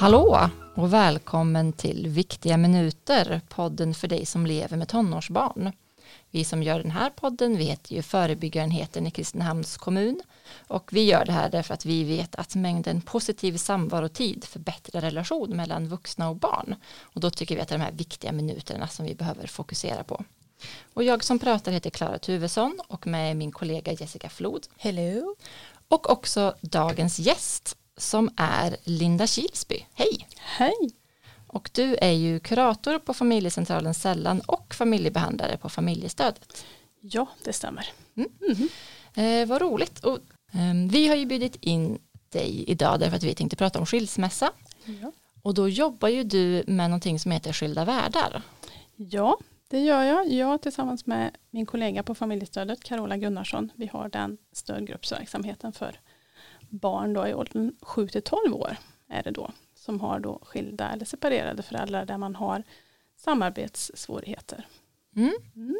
Hallå och välkommen till Viktiga minuter, podden för dig som lever med tonårsbarn. Vi som gör den här podden vi heter ju Förebyggarenheten i Kristinehamns kommun och vi gör det här därför att vi vet att mängden positiv samvarotid förbättrar relation mellan vuxna och barn och då tycker vi att det är de här viktiga minuterna som vi behöver fokusera på. Och jag som pratar heter Klara Tuvesson och med min kollega Jessica Flod. Hello. Och också dagens gäst som är Linda Kilsby. Hej! Hej! Och du är ju kurator på familjecentralen Sällan och familjebehandlare på familjestödet. Ja, det stämmer. Mm. Mm. Eh, vad roligt. Och, eh, vi har ju bjudit in dig idag därför att vi tänkte prata om skilsmässa. Ja. Och då jobbar ju du med någonting som heter Skilda världar. Ja, det gör jag. Jag tillsammans med min kollega på familjestödet, Carola Gunnarsson, vi har den stödgruppsverksamheten för barn då i åldern 7 till 12 år är det då som har då skilda eller separerade föräldrar där man har samarbetssvårigheter. Mm. Mm.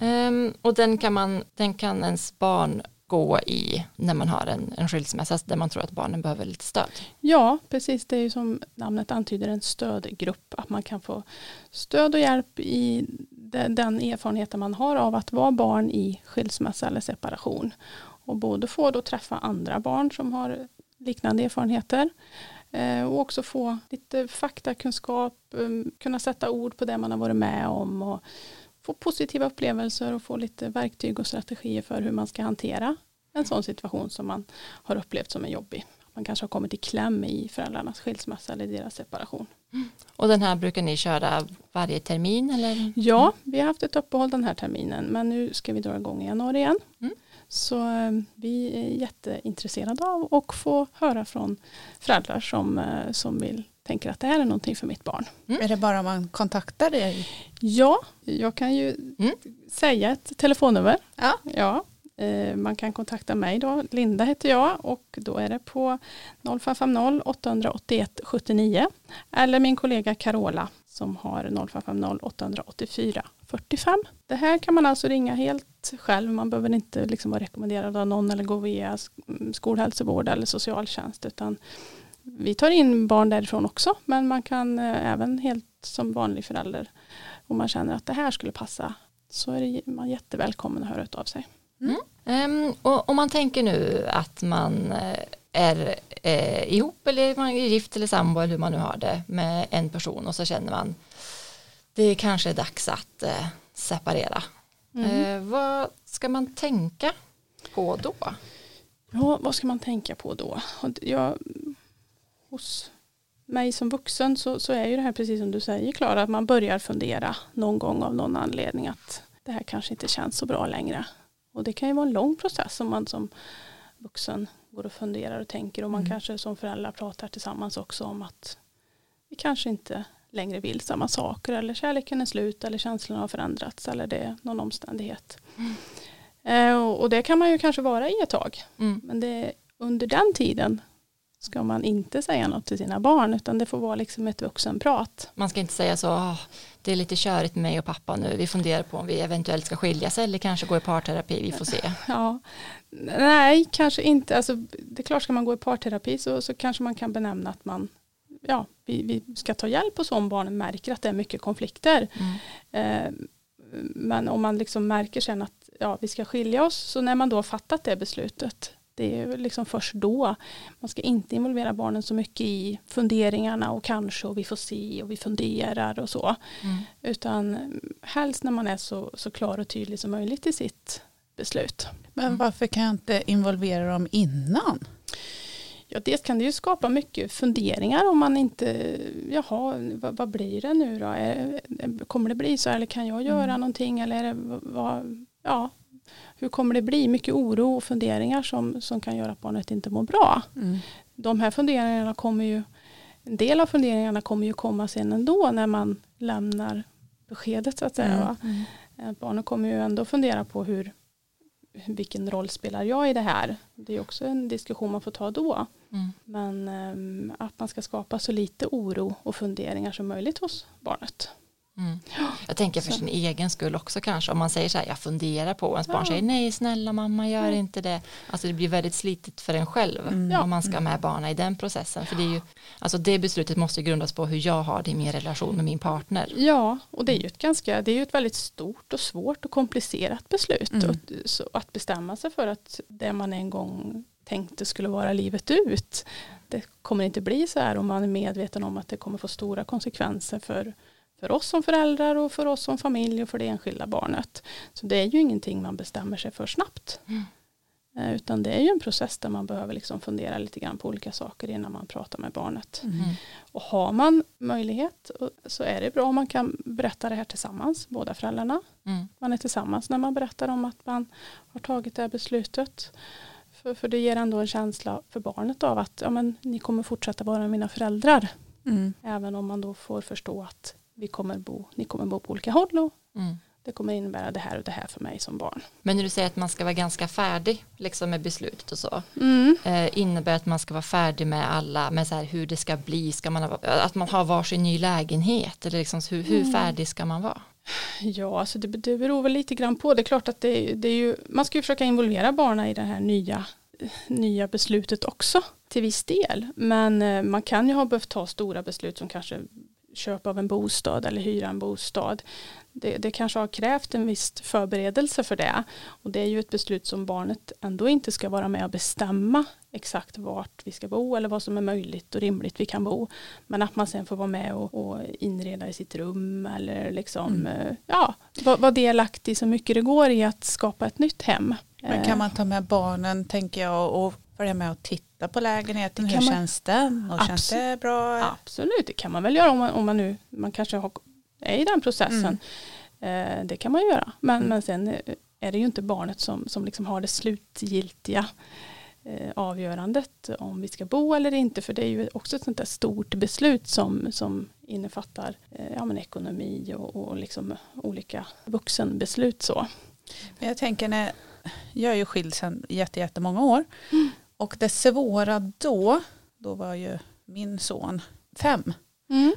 Um, och den kan, man, den kan ens barn gå i när man har en, en skilsmässa där man tror att barnen behöver lite stöd. Ja, precis. Det är ju som namnet antyder en stödgrupp. Att man kan få stöd och hjälp i den erfarenheten man har av att vara barn i skilsmässa eller separation. Och både få då träffa andra barn som har liknande erfarenheter eh, och också få lite faktakunskap, um, kunna sätta ord på det man har varit med om och få positiva upplevelser och få lite verktyg och strategier för hur man ska hantera en sån situation som man har upplevt som en jobbig. Man kanske har kommit i kläm i föräldrarnas skilsmässa eller deras separation. Mm. Och den här brukar ni köra varje termin? Eller? Ja, vi har haft ett uppehåll den här terminen men nu ska vi dra igång i januari igen. Mm. Så eh, vi är jätteintresserade av att få höra från föräldrar som, eh, som vill tänker att det här är någonting för mitt barn. Mm. Är det bara om man kontaktar dig? Ja, jag kan ju mm. säga ett telefonnummer. Ja. ja. Eh, man kan kontakta mig då, Linda heter jag och då är det på 0550 881 79 eller min kollega Carola som har 0550 884 45. Det här kan man alltså ringa helt själv. Man behöver inte liksom vara rekommenderad av någon eller gå via mm, skolhälsovård eller socialtjänst utan vi tar in barn därifrån också men man kan eh, även helt som vanlig förälder om man känner att det här skulle passa så är man jättevälkommen att höra av sig. Mm. Um, och om man tänker nu att man eh, är eh, ihop eller man är gift eller sambo eller hur man nu har det med en person och så känner man det kanske är dags att eh, separera. Mm. Eh, vad ska man tänka på då? Ja, vad ska man tänka på då? Jag, hos mig som vuxen så, så är ju det här precis som du säger Klara, att man börjar fundera någon gång av någon anledning att det här kanske inte känns så bra längre. Och det kan ju vara en lång process om man som vuxen går och funderar och tänker och man mm. kanske som föräldrar pratar tillsammans också om att vi kanske inte längre vill samma saker eller kärleken är slut eller känslorna har förändrats eller det är någon omständighet. Mm. Eh, och det kan man ju kanske vara i ett tag. Mm. Men det, under den tiden ska man inte säga något till sina barn utan det får vara liksom ett vuxenprat. Man ska inte säga så, det är lite körigt med mig och pappa nu, vi funderar på om vi eventuellt ska skiljas eller kanske gå i parterapi, vi får se. Ja, nej, kanske inte, alltså, det är klart ska man gå i parterapi så, så kanske man kan benämna att man ja, vi, vi ska ta hjälp och så om barnen märker att det är mycket konflikter. Mm. Eh, men om man liksom märker sen att ja, vi ska skilja oss, så när man då har fattat det beslutet, det är liksom först då. Man ska inte involvera barnen så mycket i funderingarna och kanske och vi får se och vi funderar och så. Mm. Utan helst när man är så, så klar och tydlig som möjligt i sitt beslut. Men varför kan jag inte involvera dem innan? Ja, dels kan det ju skapa mycket funderingar om man inte, jaha, vad, vad blir det nu då? Är, kommer det bli så eller kan jag göra mm. någonting eller är det, vad, ja, hur kommer det bli? Mycket oro och funderingar som, som kan göra att barnet inte mår bra. Mm. De här funderingarna kommer ju, en del av funderingarna kommer ju komma sen ändå när man lämnar beskedet så att säga. Mm. Mm. Barnet kommer ju ändå fundera på hur, vilken roll spelar jag i det här? Det är också en diskussion man får ta då. Mm. Men um, att man ska skapa så lite oro och funderingar som möjligt hos barnet. Mm. Jag tänker för Så. sin egen skull också kanske. Om man säger så här, jag funderar på, och ens barn Ja. säger nej snälla mamma gör Nej. inte det. Alltså det blir väldigt slitigt för en själv Mm. Om man ska ha med barnen i den processen. För det är ju, alltså det beslutet måste grundas på hur jag har det i min relation med min partner. Ja, och det är ju ett ganska, det är ju ett väldigt stort och svårt och komplicerat beslut. Mm. Och, så att bestämma sig för att det man en gång tänkte skulle vara livet ut, det kommer inte bli så här om man är medveten om att det kommer få stora konsekvenser för, för oss som föräldrar och för oss som familj och för det enskilda barnet. Så det är ju ingenting man bestämmer sig för snabbt. Mm. Eh, Utan det är ju en process där man behöver liksom fundera lite grann på olika saker innan man pratar med barnet. Mm. Mm. Och har man möjlighet så är det bra om man kan berätta det här tillsammans, båda föräldrarna. Mm. Man är tillsammans när man berättar om att man har tagit det här beslutet. För, för det ger ändå en känsla för barnet av att ja, men, ni kommer fortsätta vara mina föräldrar. Mm. Även om man då får förstå att vi kommer bo, ni kommer bo på olika håll och Mm. det kommer innebära det här och det här för mig som barn. Men när du säger att man ska vara ganska färdig liksom med beslutet och så, Mm. eh, innebär att man ska vara färdig med alla, med så här hur det ska bli, ska man ha, att man har varsin ny lägenhet, eller liksom, hur, hur Mm. färdig ska man vara? Ja, alltså det, det beror väl lite grann på. Det är klart att det, det är ju, man ska ju försöka involvera barnen i det här nya, nya beslutet också till viss del. Men eh, man kan ju ha behövt ta stora beslut som kanske köp av en bostad eller hyra en bostad. Det, det kanske har krävt en viss förberedelse för det. Och det är ju ett beslut som barnet ändå inte ska vara med och bestämma exakt vart vi ska bo eller vad som är möjligt och rimligt vi kan bo. Men att man sen får vara med och, och inreda i sitt rum eller liksom, Mm. eh, ja, vara var delaktig så mycket det går i att skapa ett nytt hem. Men Eh, kan man ta med barnen tänker jag och följa med och titta på lägenheten? Hur man- känns den? Och känns det bra? Absolut, det kan man väl göra om man, om man nu man kanske har, är i den processen. Eh, det kan man göra. Men, Mm. men sen eh, är det ju inte barnet som, som liksom har det slutgiltiga eh, avgörandet om vi ska bo eller inte. För det är ju också ett sånt där stort beslut som, som innefattar eh, ja, men ekonomi och, och liksom olika vuxenbeslut. Så. Men jag tänker när jag är ju skild sedan jätte, jättemånga år Mm. Och det svåra då, då var ju min son fem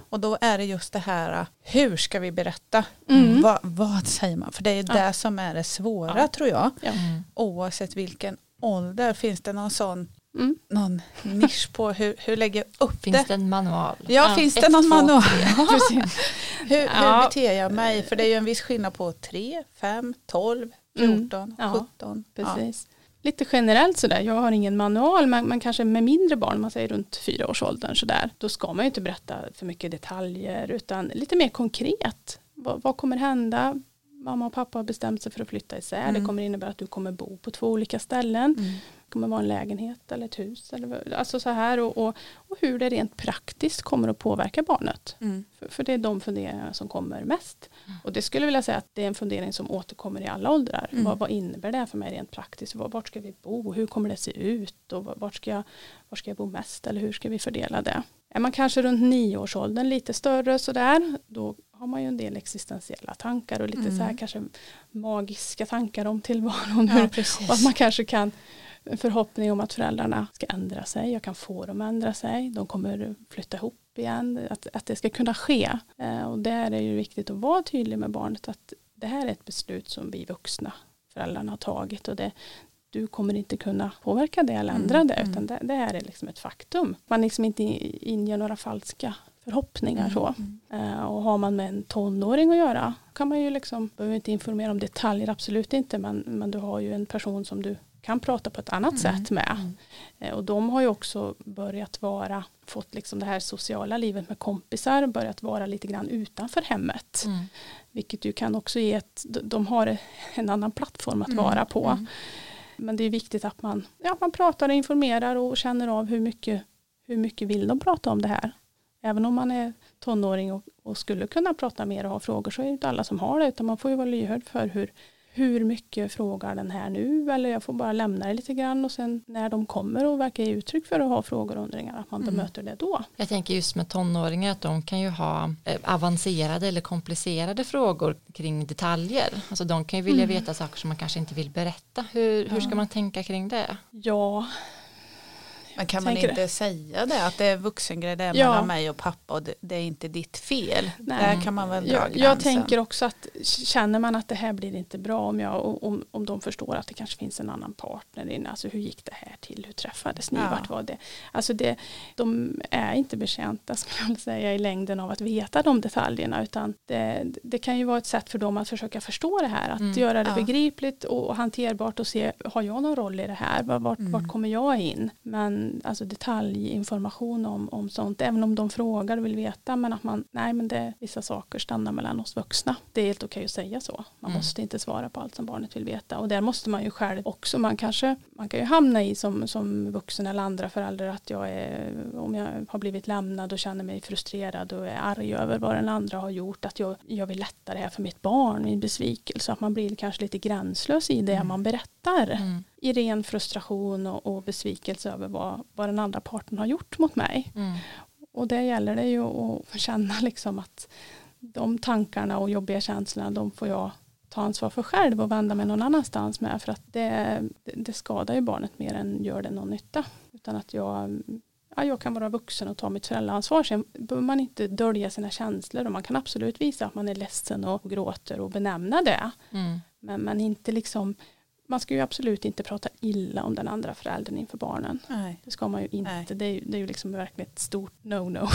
och då är det just det här hur ska vi berätta? Mm. Vad, vad säger man? För det är ju Ja. det som är det svåra Ja. tror jag. Ja. Mm. Oavsett vilken ålder finns det någon sån Mm. någon nisch på hur, hur lägger jag upp Finns det? det en manual? Ja, Ja, finns det ett, någon två, manual? hur, hur Ja. beter jag mig? För det är ju en viss skillnad på 3, 5, 12, 14, Mm. Ja, 17. Precis. Lite generellt sådär, jag har ingen manual men, men kanske med mindre barn, man säger runt fyraårsåldern sådär, då ska man ju inte berätta för mycket detaljer utan lite mer konkret. Vad, vad kommer hända? Mamma och pappa har bestämt sig för att flytta isär. Mm. Det kommer innebära att du kommer bo på två olika ställen. Mm. Det kommer vara en lägenhet eller ett hus. Eller, alltså så här och, och, och hur det rent praktiskt kommer att påverka barnet. Mm. För, för det är de funderingarna som kommer mest. Och det skulle jag vilja säga att det är en fundering som återkommer i alla åldrar. Mm. Vad, vad innebär det för mig rent praktiskt? Var- Vart ska vi bo? Hur kommer det se ut? Och vart ska, jag, vart ska jag bo mest? Eller hur ska vi fördela det? Är man kanske runt nioårsåldern lite större sådär, då har man ju en del existentiella tankar och lite Mm. så här kanske magiska tankar om tillvaron. Ja, och att man kanske kan en förhoppning om att föräldrarna ska ändra sig. Jag kan få dem att ändra sig. De kommer flytta ihop igen. Att, att det ska kunna ske. Eh, och där är det ju viktigt att vara tydlig med barnet att det här är ett beslut som vi vuxna föräldrarna har tagit. Och det, du kommer inte kunna påverka det eller ändra Mm, det. mm. Utan det, det här är liksom ett faktum. Man liksom inte inger några falska förhoppningar. så. Mm. Eh, och har man med en tonåring att göra kan man ju liksom, behöver inte informera om detaljer, absolut inte, men, men du har ju en person som du kan prata på ett annat Mm. sätt med. Mm. Eh, och de har ju också börjat vara, fått liksom det här sociala livet med kompisar, börjat vara lite grann utanför hemmet. Mm. Vilket ju kan också ge ett, de- har en annan plattform att Mm. vara på. Mm. Men det är viktigt att man, ja, man pratar och informerar och känner av hur mycket, hur mycket vill de prata om det här. Även om man är tonåring och, och skulle kunna prata mer och ha frågor så är det inte alla som har det utan man får ju vara lyhörd för hur, hur mycket frågar den här nu eller jag får bara lämna det lite grann och sen när de kommer och verkar ge uttryck för att ha frågor och undringar att man Mm. bemöter det då. Jag tänker just med tonåringar att de kan ju ha eh, avancerade eller komplicerade frågor kring detaljer. Alltså de kan ju vilja Mm. veta saker som man kanske inte vill berätta. Hur, hur ska man tänka kring det? Ja, Men kan man inte säga det att det är vuxengrej, det är Ja. mellan mig och pappa och det, det är inte ditt fel. Nej. Där kan man väl dra Jag, gränsen. jag tänker också att känner man att det här blir inte bra om, jag, om, om de förstår att det kanske finns en annan partner inne, alltså hur gick det här till, hur träffades ni, Ja. vart var det? Alltså det, de är inte betjänta skulle jag säga i längden av att veta de detaljerna utan det, det kan ju vara ett sätt för dem att försöka förstå det här, att Mm, göra det ja. begripligt och hanterbart och se, har jag någon roll i det här, vart, vart, Mm. vart kommer jag in? Men alltså detaljinformation om, om sånt, även om de frågar och vill veta, men att man, nej men det, vissa saker stannar mellan oss vuxna. Det är helt okej att säga så. Man Mm. måste inte svara på allt som barnet vill veta. Och där måste man ju själv också, man kanske, man kan ju hamna i som, som vuxen eller andra föräldrar att jag är, om jag har blivit lämnad och känner mig frustrerad och är arg över vad den andra har gjort, att jag, jag vill lätta det här för mitt barn, min besvikelse, att man blir kanske lite gränslös i det Mm. man berättar Mm. I ren frustration och, och besvikelse över vad, vad den andra parten har gjort mot mig. Mm. Och det gäller det ju att känna liksom att de tankarna och jobbiga känslorna de får jag ta ansvar för själv och vända mig någon annanstans med för att det, det, skadar ju barnet mer än gör det någon nytta. Utan att jag, ja, jag kan vara vuxen och ta mitt föräldraansvar. Sen behöver man inte dölja sina känslor och man kan absolut visa att man är ledsen och gråter och benämna det. Mm. Men, men inte liksom, man ska ju absolut inte prata illa om den andra föräldern inför barnen. Nej. Det ska man ju inte. Nej. Det är, ju, det är ju liksom verkligen ett stort no-no.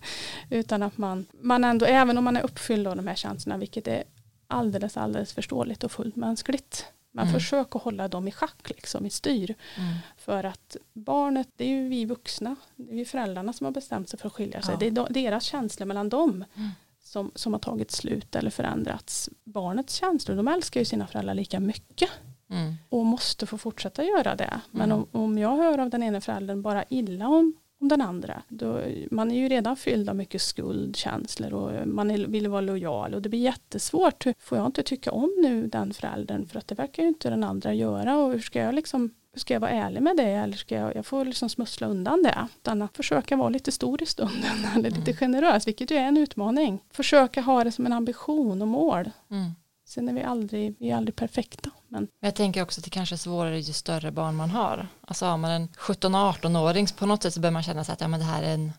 Utan att man, man ändå, även om man är uppfylld av de här känslorna, vilket är alldeles, alldeles förståeligt och fullt mänskligt. Man Mm. försöker hålla dem i schack, liksom, i styr. Mm. För att barnet, det är ju vi vuxna, det är ju föräldrarna som har bestämt sig för att skilja sig. Ja. Det är de- deras känslor mellan dem Mm. som, som har tagit slut eller förändrats. Barnets känslor, de älskar ju sina föräldrar lika mycket Mm. och måste få fortsätta göra det. Men Mm. om, om jag hör av den ena föräldern bara illa om, om den andra, då, man är ju redan fylld av mycket skuldkänslor och man är, vill vara lojal och det blir jättesvårt. Hur- Får jag inte tycka om nu den föräldern för att det verkar ju inte den andra göra och hur ska jag liksom hur ska jag vara ärlig med det eller ska jag, jag får liksom smussla undan det. Utan att försöka vara lite stor i stunden eller lite Mm. generös, vilket ju är en utmaning. Försöka ha det som en ambition och mål. Mm. Sen är vi aldrig, vi är aldrig perfekta. Men jag tänker också att det kanske är svårare ju större barn man har. Alltså har man en 17-18-åring på något sätt så bör man känna sig att ja, men det här är en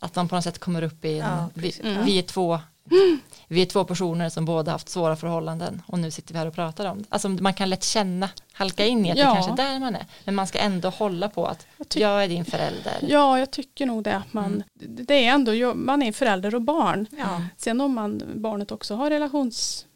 att man på något sätt kommer upp i en, Ja, vi. Mm. vi, är två, vi är två personer som båda haft svåra förhållanden och nu sitter vi här och pratar om det. Alltså man kan lätt känna, halka in i att Ja. det kanske är där man är. Men man ska ändå hålla på att jag jag är din förälder. Ja, jag tycker nog det. Att man, Mm. Det är ändå, man är förälder och barn. Ja. Sen om man, barnet också har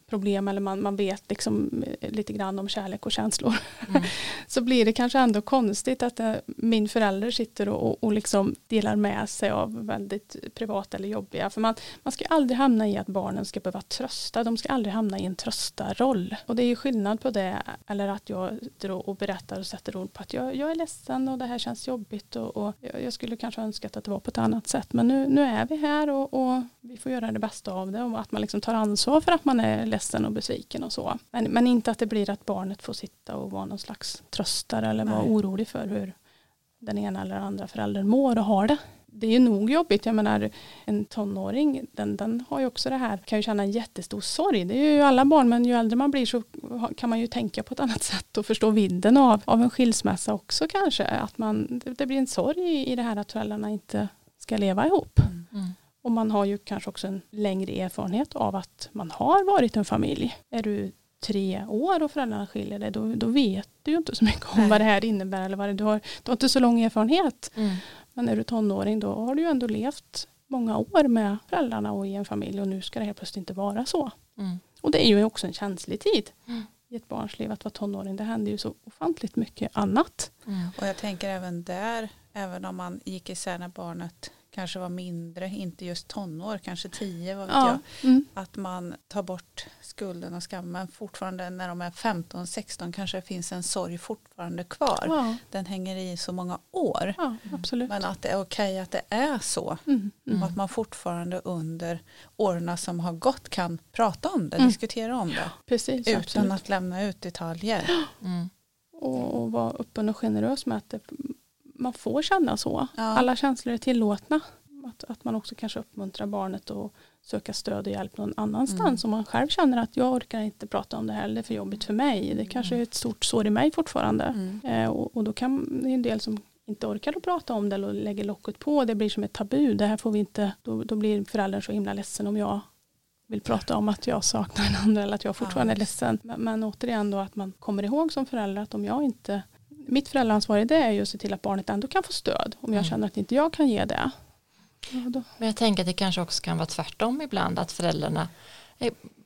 relationsproblem eller man, man vet liksom eh, lite grann om kärlek och känslor Mm. så blir det kanske ändå konstigt att eh, min förälder sitter och, och, liksom delar med sig av väldigt privata eller jobbiga. För man, man ska aldrig hamna i att barnen ska behöva trösta. De ska aldrig hamna i en tröstarroll. Och det är ju skillnad på det eller att jag och berättar och sätter ord på att jag, jag är ledsen och det här känns jobbigt och, och jag jag skulle kanske önskat att det var på ett annat sätt. Men nu, nu är vi här och, och vi får göra det bästa av det och att man liksom tar ansvar för att man är ledsen och besviken och så. Men, men inte att det blir att barnet får sitta och vara någon slags tröstare eller vara Nej. orolig för hur den ena eller andra föräldern mår och har det. Det är ju nog jobbigt, jag menar en tonåring, den, den har ju också det här, kan ju känna en jättestor sorg. Det är ju alla barn, men ju äldre man blir så kan man ju tänka på ett annat sätt och förstå vidden av, av en skilsmässa också kanske. Att man, det, det blir en sorg i, i det här att föräldrarna inte ska leva ihop. Mm. Och man har ju kanske också en längre erfarenhet av att man har varit en familj. Är du tre år och föräldrarna skiljer dig, då, då vet du ju inte så mycket om Nej. vad det här innebär. Eller vad det, du, har, du har inte så lång erfarenhet. Mm. Men är du tonåring då har du ju ändå levt många år med föräldrarna och i en familj och nu ska det helt plötsligt inte vara så. Mm. Och det är ju också en känslig tid Mm. i ett barns liv att vara tonåring. Det händer ju så ofantligt mycket annat. Mm. Och jag tänker även där, även om man gick isär när barnet kanske var mindre, inte just tonår, kanske tio, vad vet jag. Mm. Att man tar bort skulden och skammen fortfarande när de är 15-16 kanske det finns en sorg fortfarande kvar. Ja, Den hänger i så många år. ja. Men att det är okej att det är så. Mm. Mm. Och att man fortfarande under åren som har gått kan prata om det, Mm. diskutera om det. Precis, Utan absolut. att lämna ut detaljer. Mm. och, och vara öppen och generös med att det, man får känna så. Ja. Alla känslor är tillåtna. Att, att man också kanske uppmuntrar barnet att söka stöd och hjälp någon annanstans. Mm. Om man själv känner att jag orkar inte prata om det här, det är för jobbigt för mig. Det kanske är ett stort sår i mig fortfarande. Mm. Eh, och, och då kan det är en del som inte orkar att prata om det eller lägger locket på. Det blir som ett tabu. Det här får vi inte, då, då blir föräldern så himla ledsen om jag vill prata om att jag saknar en andra eller att jag fortfarande är ledsen. Men, men återigen då att man kommer ihåg som förälder att om jag inte mitt föräldraansvar det är ju att se till att barnet ändå kan få stöd om jag mm. känner att inte jag kan ge det. Ja, Men jag tänker att det kanske också kan vara tvärtom ibland att föräldrarna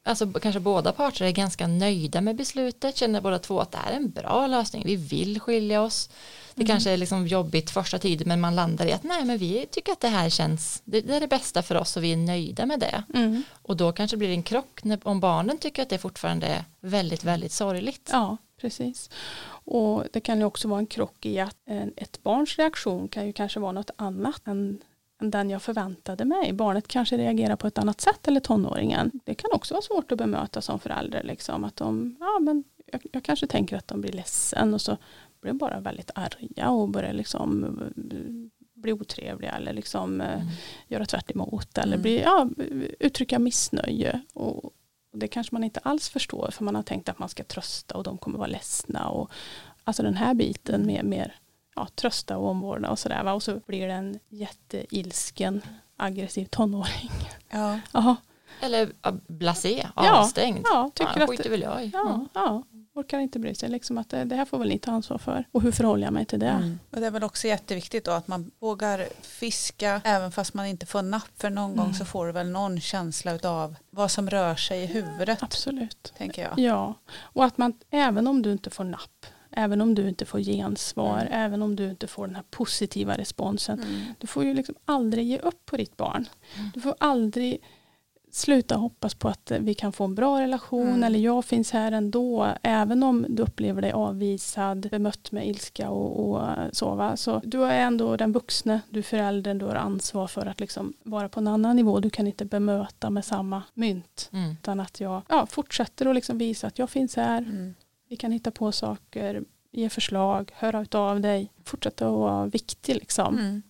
alltså kanske båda parter är ganska nöjda med beslutet, känner båda två att det här är en bra lösning, vi vill skilja oss. Det mm. kanske är liksom jobbigt första tiden men man landar i att nej men vi tycker att det här känns, det, det är det bästa för oss och vi är nöjda med det. Mm. Och då kanske blir det en krock när, om barnen tycker att det fortfarande är väldigt, väldigt sorgligt. Ja, precis. Och det kan ju också vara en krock i att en, ett barns reaktion kan ju kanske vara något annat än den jag förväntade mig. Barnet kanske reagerar på ett annat sätt eller tonåringen. Det kan också vara svårt att bemöta som förälder. Liksom, att de, ja, men jag, jag kanske tänker att de blir ledsen och så de bara väldigt arga och börjar liksom bli otrevliga eller liksom mm. göra tvärt emot eller mm. bli, ja, uttrycka missnöje. Och, det kanske man inte alls förstår för man har tänkt att man ska trösta och de kommer vara ledsna. Och, alltså den här biten med mer ja, trösta och omvårdnad och sådär. Och så blir det en jätteilsken aggressiv tonåring. Ja. Aha. Eller blasé, avstängd. Ja, ja, tycker ja, att, väl jag i. Ja, mm. ja, orkar inte bry sig. Liksom att det, det, här får väl ni ta ansvar för. Och hur förhåller jag mig till det? Mm. Och det är väl också jätteviktigt då att man vågar fiska även fast man inte får napp. För någon mm. gång så får du väl någon känsla av vad som rör sig i huvudet. Absolut. Tänker jag. Ja, och att man även om du inte får napp Även om du inte får gensvar, mm. även om du inte får den här positiva responsen. Mm. Du får ju liksom aldrig ge upp på ditt barn. Mm. Du får aldrig sluta hoppas på att vi kan få en bra relation mm. eller jag finns här ändå. Även om du upplever dig avvisad, bemött med ilska och, och så. Va? Så du är ändå den vuxne, du är föräldern, du har ansvar för att liksom vara på en annan nivå. Du kan inte bemöta med samma mynt. Mm. Utan att jag ja, fortsätter att liksom visa att jag finns här. Mm. Vi kan hitta på saker, ge förslag, höra av dig, fortsätta att vara viktig liksom. Mm.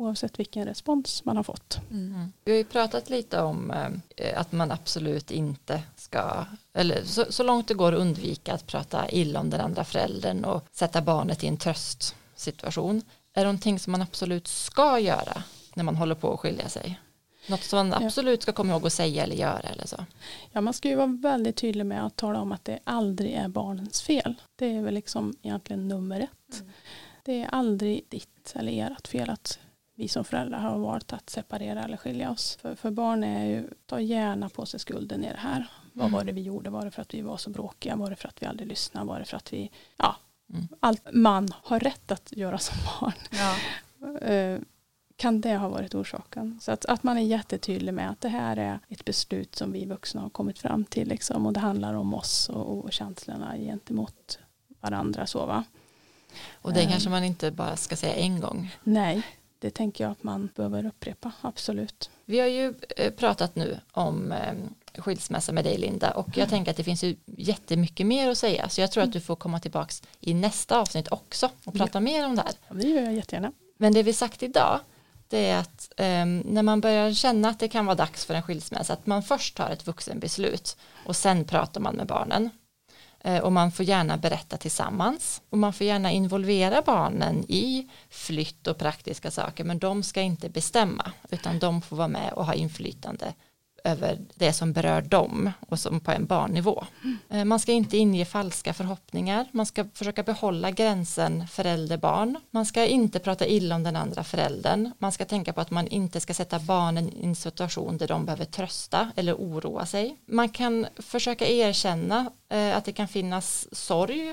Oavsett vilken respons man har fått. Mm. mm. Vi har ju pratat lite om eh, att man absolut inte ska, eller så, så, långt det går undvika att prata illa om den andra föräldern och sätta barnet i en tröstsituation. Är det någonting som man absolut ska göra när man håller på att skilja sig? Något som man absolut ska komma ihåg att säga eller göra eller så. Ja, man ska ju vara väldigt tydlig med att tala om att det aldrig är barnens fel. Det är väl liksom egentligen nummer ett. Mm. Det är aldrig ditt eller ert fel att vi som föräldrar har valt att separera eller skilja oss. För, för barn är ju, ta gärna på sig skulden i det här. Vad mm. var det vi gjorde? Var det för att vi var så bråkiga? Var det för att vi aldrig lyssnade? Var det för att vi, ja, mm. allt man har rätt att göra som barn. Ja. Uh, kan det ha varit orsaken. Så att, att man är jättetydlig med att det här är ett beslut som vi vuxna har kommit fram till liksom, och det handlar om oss och, och känslorna gentemot varandra. Så, va? Och det um, kanske man inte bara ska säga en gång. Nej, det tänker jag att man behöver upprepa, absolut. Vi har ju eh, pratat nu om eh, skilsmässa med dig Linda och jag mm. tänker att det finns ju jättemycket mer att säga så jag tror att du får komma tillbaka i nästa avsnitt också och prata ja. mer om det här. Ja, det gör jag jättegärna. Men det vi sagt idag det är att eh, när man börjar känna att det kan vara dags för en skilsmässa att man först tar ett vuxenbeslut och sen pratar man med barnen Eh, och man får gärna berätta tillsammans. Och man får gärna involvera barnen i flytt och praktiska saker. Men de ska inte bestämma utan de får vara med och ha inflytande över det som berör dem och som på en barnnivå. Mm. Man ska inte inge falska förhoppningar, man ska försöka behålla gränsen förälder-barn, man ska inte prata illa om den andra föräldern, man ska tänka på att man inte ska sätta barnen i en situation där de behöver trösta eller oroa sig. Man kan försöka erkänna eh, att det kan finnas sorg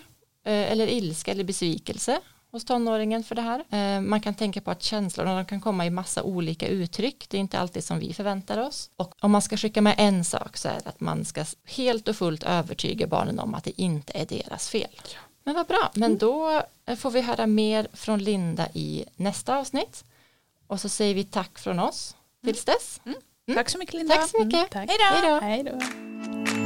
eh, eller ilska eller besvikelse hos tonåringen för det här. Eh, man kan tänka på att känslorna kan komma i massa olika uttryck. Det är inte alltid som vi förväntar oss. Och om man ska skicka med en sak så är det att man ska helt och fullt övertyga barnen om att det inte är deras fel. Men vad bra, men mm. då eh, får vi höra mer från Linda i nästa avsnitt. Och så säger vi tack från oss tills mm. dess. Mm. Tack så mycket Linda. Tack så mycket. Mm. Hej då.